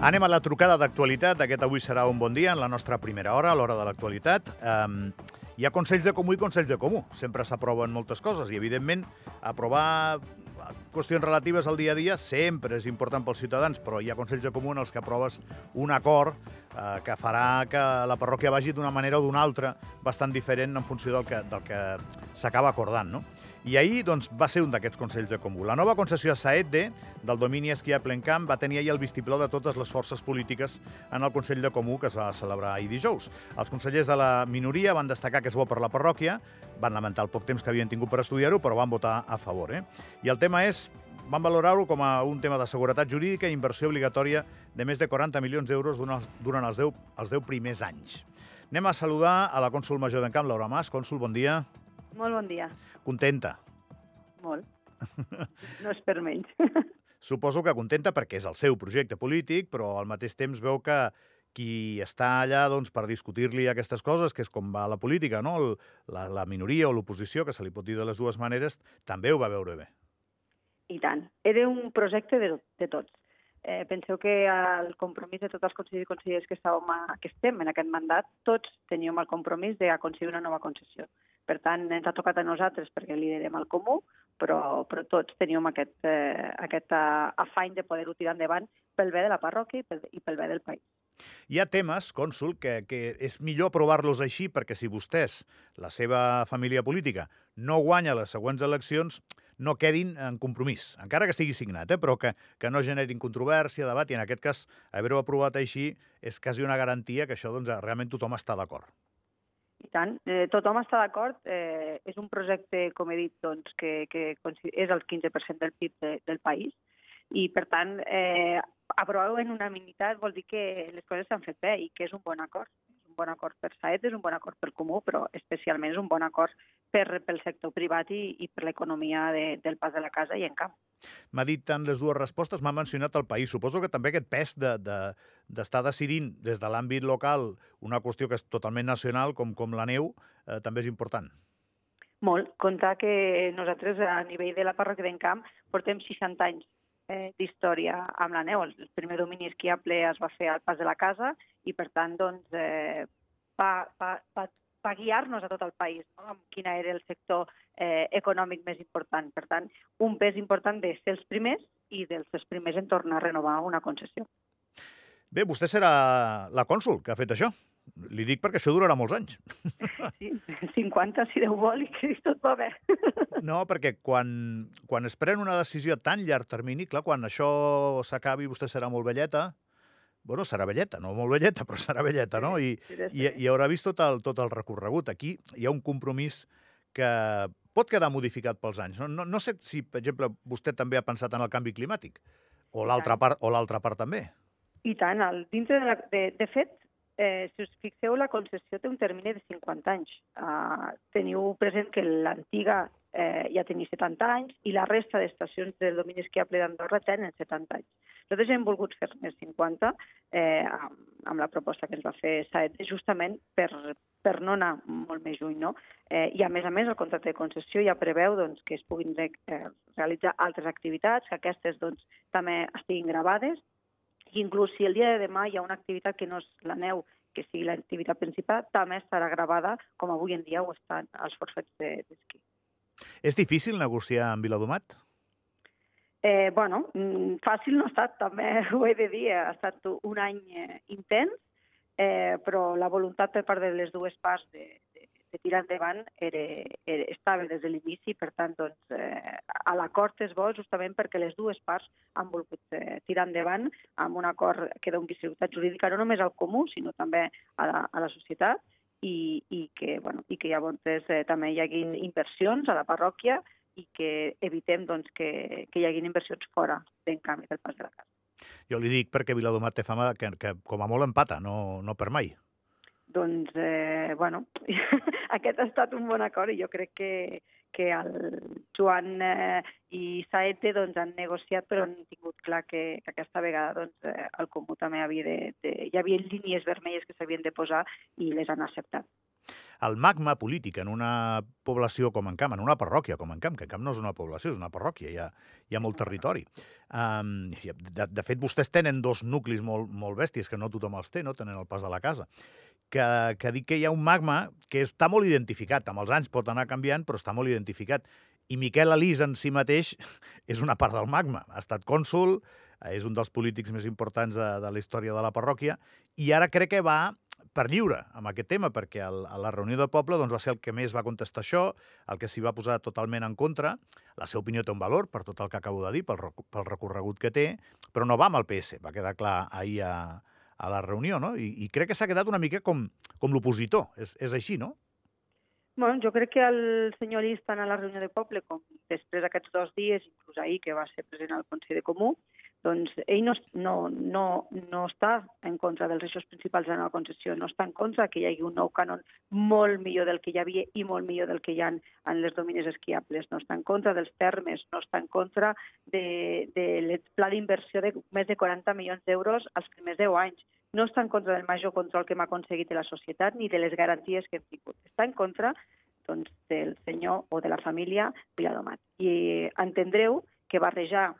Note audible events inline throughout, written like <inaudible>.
Anem a la trucada d'actualitat. Aquest avui serà un bon dia en la nostra primera hora, a l'hora de l'actualitat. Um, hi ha consells de comú i consells de comú. Sempre s'aproven moltes coses i, evidentment, aprovar qüestions relatives al dia a dia sempre és important pels ciutadans, però hi ha consells de comú en els que aproves un acord eh, que farà que la parròquia vagi d'una manera o d'una altra bastant diferent en funció del que, del que s'acaba acordant, no? I ahir doncs, va ser un d'aquests consells de comú. La nova concessió a Saetde, del domini esquí a Plencamp, va tenir ahir el vistiplau de totes les forces polítiques en el Consell de Comú que es va celebrar ahir dijous. Els consellers de la minoria van destacar que és bo per la parròquia, van lamentar el poc temps que havien tingut per estudiar-ho, però van votar a favor. Eh? I el tema és van valorar-ho com a un tema de seguretat jurídica i inversió obligatòria de més de 40 milions d'euros durant els 10, els 10 primers anys. Anem a saludar a la cònsul major d'Encamp, Laura Mas. Cònsul, bon dia. Molt bon dia. Contenta? Molt. <laughs> No és per menys. Suposo que contenta perquè és el seu projecte polític, però al mateix temps veu que qui està allà doncs, per discutir-li aquestes coses, que és com va la política, no? El, la, la minoria o l'oposició, que se li pot dir de les dues maneres, també ho va veure bé. I tant. Era un projecte de, de tots. Eh, penseu que el compromís de tots els consellers i consellers que, estàvem a, que estem en aquest mandat, tots teníem el compromís d'aconseguir una nova concessió. Per tant, ens ha tocat a nosaltres perquè liderem el comú, però, però tots teníem aquest, eh, aquest uh, afany de poder-ho tirar endavant pel bé de la parròquia i pel, i pel bé del país. Hi ha temes, cònsul, que, que és millor aprovar-los així perquè si vostès, la seva família política, no guanya les següents eleccions, no quedin en compromís, encara que estigui signat, eh? però que, que no generin controvèrsia, debat, i en aquest cas, haver-ho aprovat així és quasi una garantia que això doncs, realment tothom està d'acord. I tant, eh, tothom està d'acord. Eh, és un projecte, com he dit, doncs, que, que és el 15% del PIB de, del país i, per tant, eh, aprovar-ho en unanimitat vol dir que les coses s'han fet bé i que és un bon acord bon acord per Saet, és un bon acord per Comú, però especialment és un bon acord per, pel sector privat i, i per l'economia de, del pas de la casa i en camp. M'ha dit tant les dues respostes, m'ha mencionat el país. Suposo que també aquest pes d'estar de, de, decidint des de l'àmbit local una qüestió que és totalment nacional, com, com la neu, eh, també és important. Molt. Comptar que nosaltres, a nivell de la parròquia d'Encamp, portem 60 anys eh, d'història amb la neu. El primer domini esquiable es va fer al pas de la casa i, per tant, doncs, eh, va, va, va, va guiar-nos a tot el país, no? amb quin era el sector eh, econòmic més important. Per tant, un pes important de ser els primers i dels els primers en tornar a renovar una concessió. Bé, vostè serà la cònsul que ha fet això. Li dic perquè això durarà molts anys. <laughs> Sí, 50, si Déu vol, i que tot va bé. No, perquè quan, quan es pren una decisió a tan llarg termini, clar, quan això s'acabi vostè serà molt velleta, bueno, serà velleta, no molt velleta, <laughs> però serà velleta, no? I, i, i haurà vist tot el, tot el recorregut. Aquí hi ha un compromís que pot quedar modificat pels anys. No, no, no sé si, per exemple, vostè també ha pensat en el canvi climàtic, o l'altra part, o l'altra part també. I tant, el, dintre de, la, de, de fet, eh, si us fixeu, la concessió té un termini de 50 anys. Uh, teniu present que l'antiga eh, ja tenia 70 anys i la resta d'estacions del domini esquiable d'Andorra tenen 70 anys. Nosaltres hem volgut fer més 50 eh, amb, amb la proposta que ens va fer Saed, justament per, per no anar molt més lluny. No? Eh, I a més a més el contracte de concessió ja preveu doncs, que es puguin eh, realitzar altres activitats, que aquestes doncs, també estiguin gravades i inclús si el dia de demà hi ha una activitat que no és la neu, que sigui l'activitat principal, també estarà gravada com avui en dia ho estan els forfets d'esquí. És difícil negociar amb Viladomat? Eh, bueno, mm, fàcil no ha estat, també <laughs> ho he de dir, ha estat un any eh, intens, eh, però la voluntat per part de les dues parts de, de, de tirar endavant era, era, estava des de l'inici, per tant, doncs, eh, a l'acord és bo justament perquè les dues parts han volgut eh, tirar endavant amb un acord que doni seguretat jurídica no només al comú, sinó també a la, a la societat i, i, que, bueno, i que llavors eh, també hi hagi inversions a la parròquia i que evitem doncs, que, que hi hagi inversions fora d'en canvi del pas de la casa. Jo li dic perquè Viladomat té fama que, que com a molt empata, no, no per mai. Doncs, eh, bueno, <laughs> aquest ha estat un bon acord i jo crec que, que el Joan eh, i Saete doncs, han negociat però han tingut clar que, que aquesta vegada doncs, eh, el Comú també havia de, de... Hi havia línies vermelles que s'havien de posar i les han acceptat. el magma polític en una població com en Camp, en una parròquia com en Camp, que en Camp no és una població, és una parròquia, hi ha, hi ha molt territori. Um, de, de fet, vostès tenen dos nuclis molt, molt bèsties, que no tothom els té, no? tenen el pas de la casa, que, que dic que hi ha un magma que està molt identificat, amb els anys pot anar canviant, però està molt identificat. I Miquel Alís en si mateix <laughs> és una part del magma. Ha estat cònsul, és un dels polítics més importants de, de la història de la parròquia, i ara crec que va per lliure amb aquest tema, perquè el, a la reunió de poble doncs, va ser el que més va contestar això, el que s'hi va posar totalment en contra. La seva opinió té un valor per tot el que acabo de dir, pel, pel recorregut que té, però no va amb el PS, va quedar clar ahir a, a la reunió, no? I, i crec que s'ha quedat una mica com, com l'opositor. És, és així, no? Bueno, jo crec que el senyor Lis, tant a la reunió de poble com després d'aquests dos dies, inclús ahir, que va ser present al Consell de Comú, doncs ell no, no, no, no està en contra dels eixos principals de la nova concessió, no està en contra que hi hagi un nou cànon molt millor del que hi havia i molt millor del que hi ha en les domines esquiables, no està en contra dels termes, no està en contra de, de pla d'inversió de més de 40 milions d'euros als primers 10 anys, no està en contra del major control que hem aconseguit de la societat ni de les garanties que hem tingut. Està en contra doncs, del senyor o de la família Viladomat. I entendreu que barrejar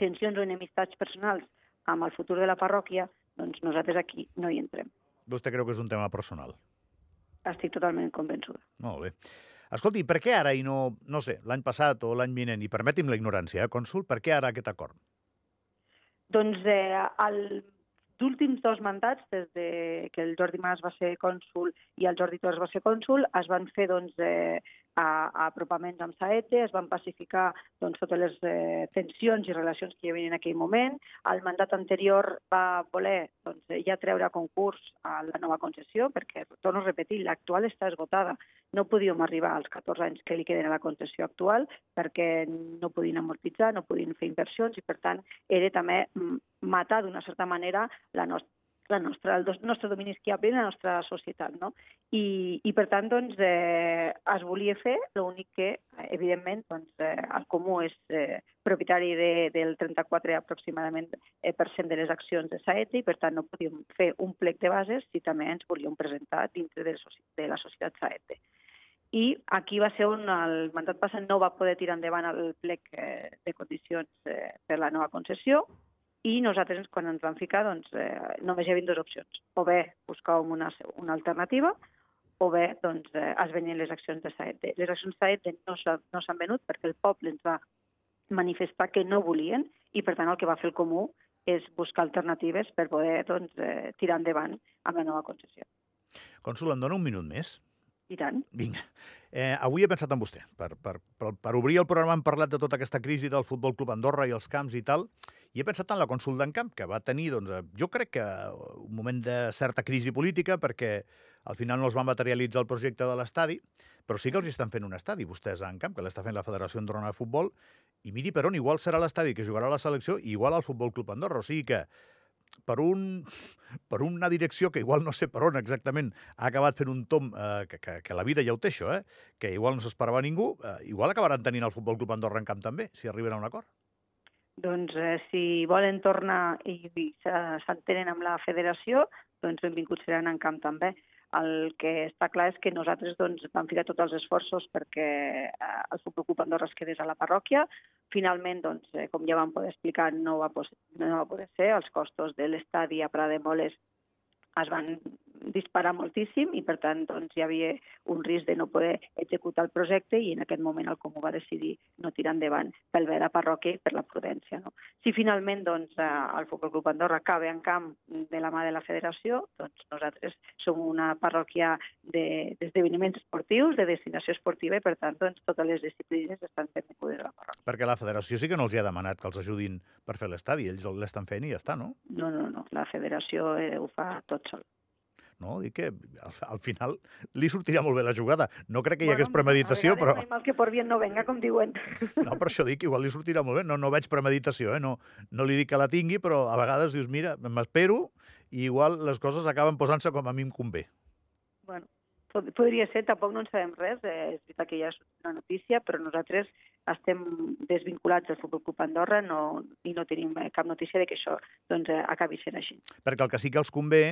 tensions o enemistats personals amb el futur de la parròquia, doncs nosaltres aquí no hi entrem. Vostè creu que és un tema personal? Estic totalment convençuda. Molt bé. Escolti, per què ara i no, no sé, l'any passat o l'any vinent, i permeti'm la ignorància, eh, cònsul, per què ara aquest acord? Doncs eh, el últims dos mandats, des de que el Jordi Mas va ser cònsul i el Jordi Torres va ser cònsul, es van fer doncs, eh, a, a apropaments amb Saete, es van pacificar doncs, totes les eh, tensions i relacions que hi havia en aquell moment. El mandat anterior va voler doncs, ja treure a concurs a la nova concessió, perquè, torno a repetir, l'actual està esgotada. No podíem arribar als 14 anys que li queden a la concessió actual perquè no podien amortitzar, no podien fer inversions i, per tant, era també mm, matar d'una certa manera la nostra la nostra, el nostre domini esquiable i la nostra societat. No? I, I, per tant, doncs, eh, es volia fer, l'únic que, evidentment, doncs, eh, el Comú és eh, propietari de, del 34 aproximadament eh, per cent de les accions de Saeta i, per tant, no podíem fer un plec de bases si també ens volíem presentar dintre de, de la societat Saeta. I aquí va ser on el mandat passat no va poder tirar endavant el plec eh, de condicions eh, per la nova concessió, i nosaltres, quan ens vam ficar, doncs, eh, només hi havia dues opcions. O bé buscàvem una, una alternativa, o bé doncs, eh, es venien les accions de Saete. Les accions de Saete no s'han no venut perquè el poble ens va manifestar que no volien i, per tant, el que va fer el Comú és buscar alternatives per poder doncs, eh, tirar endavant amb la nova concessió. Cònsul, em dona un minut més? I tant. Vinga. Eh, avui he pensat en vostè. Per, per, per, per obrir el programa hem parlat de tota aquesta crisi del Futbol Club Andorra i els camps i tal, i he pensat en la cònsul d'en Camp, que va tenir, doncs, eh, jo crec que un moment de certa crisi política, perquè al final no es va materialitzar el projecte de l'estadi, però sí que els estan fent un estadi, vostès a Camp, que l'està fent la Federació Andorrana de Futbol, i miri per on, igual serà l'estadi que jugarà la selecció i igual al Futbol Club Andorra, o sigui que per, un, per una direcció que igual no sé per on exactament ha acabat fent un tom eh, que, que, que la vida ja ho té això, eh? que igual no s'esperava ningú, eh, igual acabaran tenint el Futbol Club Andorra en camp també, si arriben a un acord. Doncs eh, si volen tornar i, i s'entenen amb la federació, doncs benvinguts seran en camp també. El que està clar és que nosaltres doncs, vam ficar tots els esforços perquè eh, el Futbol Club Andorra es quedés a la parròquia. Finalment, doncs, eh, com ja vam poder explicar, no va, no va poder ser. Els costos de l'estadi a Prada de Moles es van disparar moltíssim i, per tant, doncs, hi havia un risc de no poder executar el projecte i en aquest moment el Comú va decidir no tirar endavant pel bé de la parròquia i per la prudència. No? Si finalment doncs, eh, el Futbol Club Andorra acaba en camp de la mà de la federació, doncs nosaltres som una parròquia d'esdeveniments de, esportius, de destinació esportiva i, per tant, doncs, totes les disciplines estan benvingudes a la parròquia. Perquè la federació sí que no els hi ha demanat que els ajudin per fer l'estadi, ells l'estan fent i ja està, no? No, no, no, la federació eh, ho fa tot sol. No? Dic que al, al final li sortirà molt bé la jugada. No crec que hi hagués premeditació, però... No mal que por bien no venga, com diuen. No, per això dic, igual li sortirà molt bé. No, no veig premeditació, eh? no, no li dic que la tingui, però a vegades dius, mira, m'espero i igual les coses acaben posant-se com a mi em convé. Bueno, podria ser, tampoc no en sabem res, eh, és veritat que ja és una notícia, però nosaltres estem desvinculats del Futbol Club Andorra no, i no tenim cap notícia de que això doncs, acabi sent així. Perquè el que sí que els convé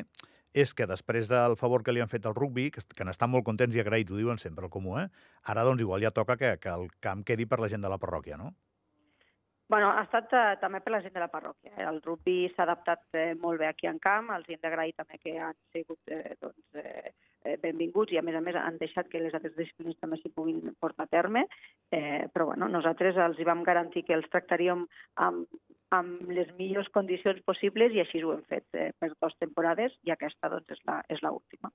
és que després del favor que li han fet al rugby, que, que n'estan molt contents i agraïts, ho diuen sempre al comú, eh? ara doncs igual ja toca que, que el camp quedi per la gent de la parròquia, no? Bueno, ha estat eh, també per la gent de la parròquia. Eh? El rugby s'ha adaptat eh, molt bé aquí en camp, els hem d'agrair també que han sigut eh, doncs, eh, benvinguts i a més a més han deixat que les altres disciplines també s'hi puguin portar a terme, eh, però bueno, nosaltres els hi vam garantir que els tractaríem amb, amb les millors condicions possibles i així ho hem fet eh, per dues temporades i aquesta doncs, és, la, és la última.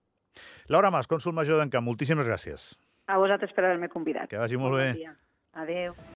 Laura Mas, cònsul major d'Encamp, moltíssimes gràcies. A vosaltres per haver-me convidat. Que vagi molt bé. Bon dia. Adéu.